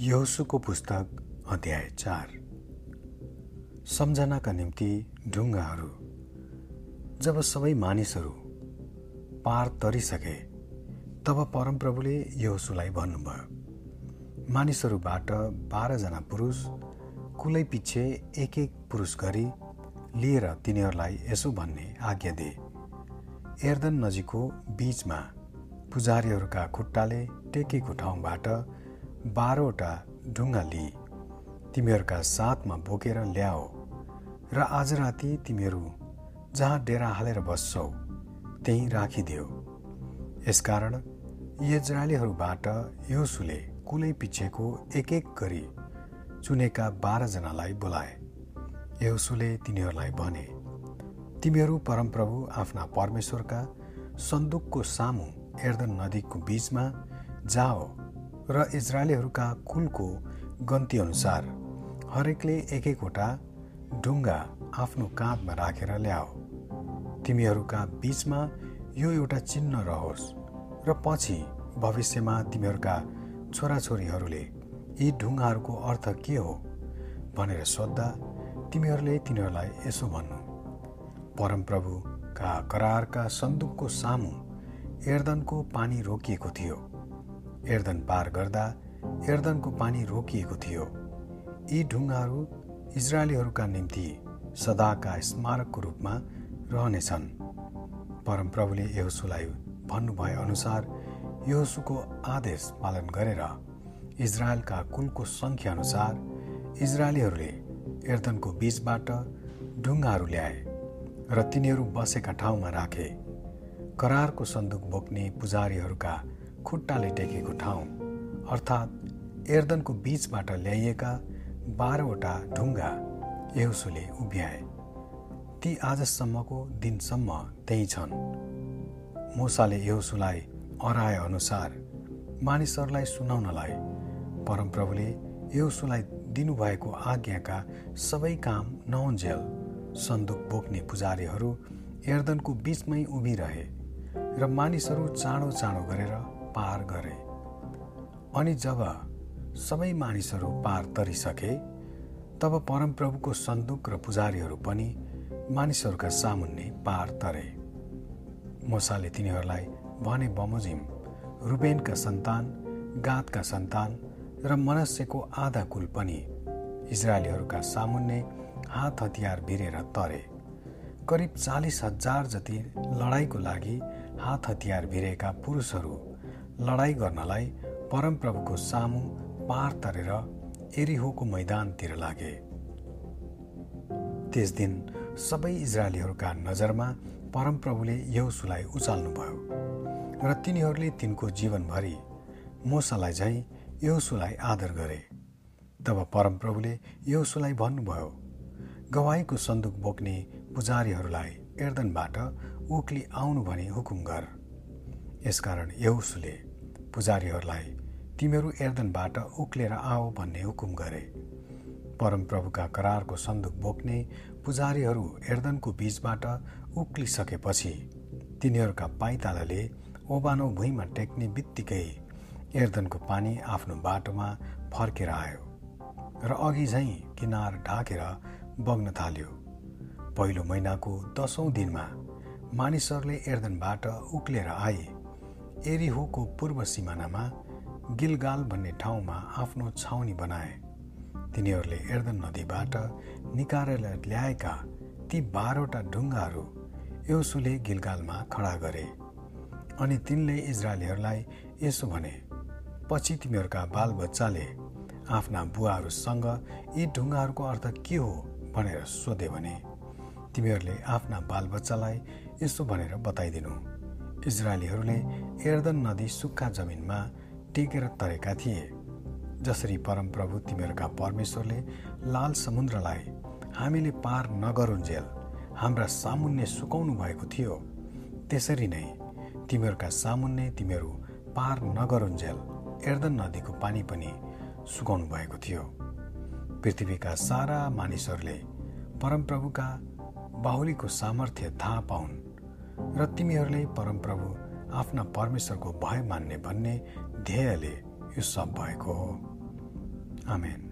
यहोसुको पुस्तक अध्याय चार। सम्झनाका निम्ति ढुङ्गाहरू। जब सबै मानिसहरू पार तरिसके तब परमप्रभुले यहोसुलाई भन्नुभयो मानिसहरूबाट बाह्रजना पुरुष कुलै पछि एक एक पुरुष गरी लिएर तिनीहरूलाई यसो भन्ने आज्ञा दिए। एर्दन नजिकको बीचमा पुजारीहरूका खुट्टाले टेकेको ठाउँबाट बाह्रवटा ढुङ्गा लिई तिमीहरूका साथमा बोकेर ल्याओ र आज राति तिमीहरू जहाँ डेरा हालेर बस्छौ त्यहीँ राखिदियो। यसकारण यजरालीहरूबाट योसुले कुलै पिछेको एक एक गरी चुनेका बाह्रजनालाई बोलाए। यहोसुले तिनीहरूलाई भने तिमीहरू परमप्रभु आफ्ना परमेश्वरका सन्दुकको सामु एर्दन नदीको बीचमा जाओ र इजरायलीहरूका कुलको गन्ती अनुसार हरेकले एक एकवटा ढुङ्गा आफ्नो काँधमा राखेर ल्याओ। तिमीहरूका बिचमा यो एउटा चिन्ह रहोस् र पछि भविष्यमा तिमीहरूका छोराछोरीहरूले यी ढुङ्गाहरूको अर्थ के हो भनेर सोद्धा तिमीहरूले तिनीहरूलाई यसो भन्नु। परमप्रभुका करारका सन्दुकको सामु एर्दनको पानी रोकिएको थियो। एर्दन पार गर्दा एर्दनको पानी रोकिएको थियो। यी ढुङ्गाहरू इजरायलीहरूका निम्ति सदाका स्मारकको रूपमा रहनेछन्। परमप्रभुले यहोसुलाई भन्नुभए अनुसार यहोसुको आदेश पालन गरेर इजरायलका कुलको सङ्ख्या अनुसार इजरायलीहरूले एर्दनको बीचबाट ढुङ्गाहरू ल्याए र तिनीहरू बसेका ठाउँमा राखे। करारको सन्दुक बोक्ने पुजारीहरूका खुट्टाले टेकेको ठाउँ अर्थात् एर्दनको बीचबाट ल्याइएका बाह्रवटा ढुङ्गा यहुसुले उभ्याए। ती आजसम्मको दिनसम्म त्यही छन्। मोसाले यहुसुलाई अराए अनुसार मानिसहरूलाई सुनाउनलाई परमप्रभुले यहुसुलाई दिनुभएको आज्ञाका सबै काम नहुन्जेल सन्दुक बोक्ने पुजारीहरू एर्दनको बीचमै उभिरहे र मानिसहरू चाँडो चाँडो गरेर पार गरे। अनि जब सबै मानिसहरू पार तरिसके तब परमप्रभुको सन्दुक र पुजारीहरू पनि मानिसहरूका सामुन्ने पार तरे। मोसाले तिनीहरूलाई भने बमोजिम रुबेनका सन्तान गातका सन्तान र मनस्यको आधा कुल पनि इजरायलीहरूका सामुन्ने हात हतियार भिरेर तरे। करिब चालिस हजार जति लडाइँको लागि हात हतियार भिरेका पुरुषहरू लडाई गर्नलाई परमप्रभुको सामु पार तरेर एरिहोको मैदानतिर लागे। त्यस दिन सबै इजरायलीहरूका नजरमा परमप्रभुले यौसुलाई उचाल्नुभयो र तिनीहरूले तिनको जीवनभरि मोसालाई झैँ यौसुलाई आदर गरे। तब परमप्रभुले यौसुलाई भन्नुभयो गवाईको सन्दुक बोक्ने पुजारीहरूलाई एर्दनबाट उक्ली आउनु भनी हुकुम गर। यसकारण यौसुले पुजारीहरूलाई तिमीहरू एर्दनबाट उक्लेर आओ भन्ने हुकुम गरे। परमप्रभुका करारको सन्दुक बोक्ने पुजारीहरू एर्दनको बीचबाट उक्लिसकेपछि तिनीहरूका पाइतालाले ओबानो भुइँमा टेक्ने बित्तिकै एर्दनको पानी आफ्नो बाटोमा फर्केर आयो र अघि झैँ किनार ढाकेर बग्न थाल्यो। पहिलो महिनाको दसौँ दिनमा मानिसहरूले एर्दनबाट उक्लेर आए। एरिहोको पूर्व सिमानामा गिलगाल भन्ने ठाउँमा आफ्नो छाउनी बनाए। तिनीहरूले एर्दन नदीबाट निकालेर ल्याएका ती बाह्रवटा ढुङ्गाहरू एउसुले गिलगालमा खडा गरे। अनि तिनले इजरायलीहरूलाई यसो भने पछि तिमीहरूका बालबच्चाले आफ्ना बुवाहरूसँग यी ढुङ्गाहरूको अर्थ के हो भनेर सोधे भने तिमीहरूले आफ्ना बालबच्चालाई यसो भनेर बताइदिनु। इजरायलीहरूले एर्दन नदी सुक्खा जमिनमा टेकेर तरेका थिए जसरी परमप्रभु तिमीहरूका परमेश्वरले लाल समुद्रलाई हामीले पार नगरुन्जेल हाम्रा सामुन्ने सुकाउनु भएको थियो। त्यसरी नै तिमीहरूका सामुन्ने तिमीहरू पार नगरुन्जेल एर्दन नदीको पानी पनि सुकाउनु भएको थियो। पृथ्वीका सारा मानिसहरूले परमप्रभुका बाहुलीको सामर्थ्य थाहा पाउन् र तिमीहरूले परमप्रभु आफ्ना परमेश्वरको भय मान्ने भन्ने ध्येयले यो सब भएको हो। आमेन।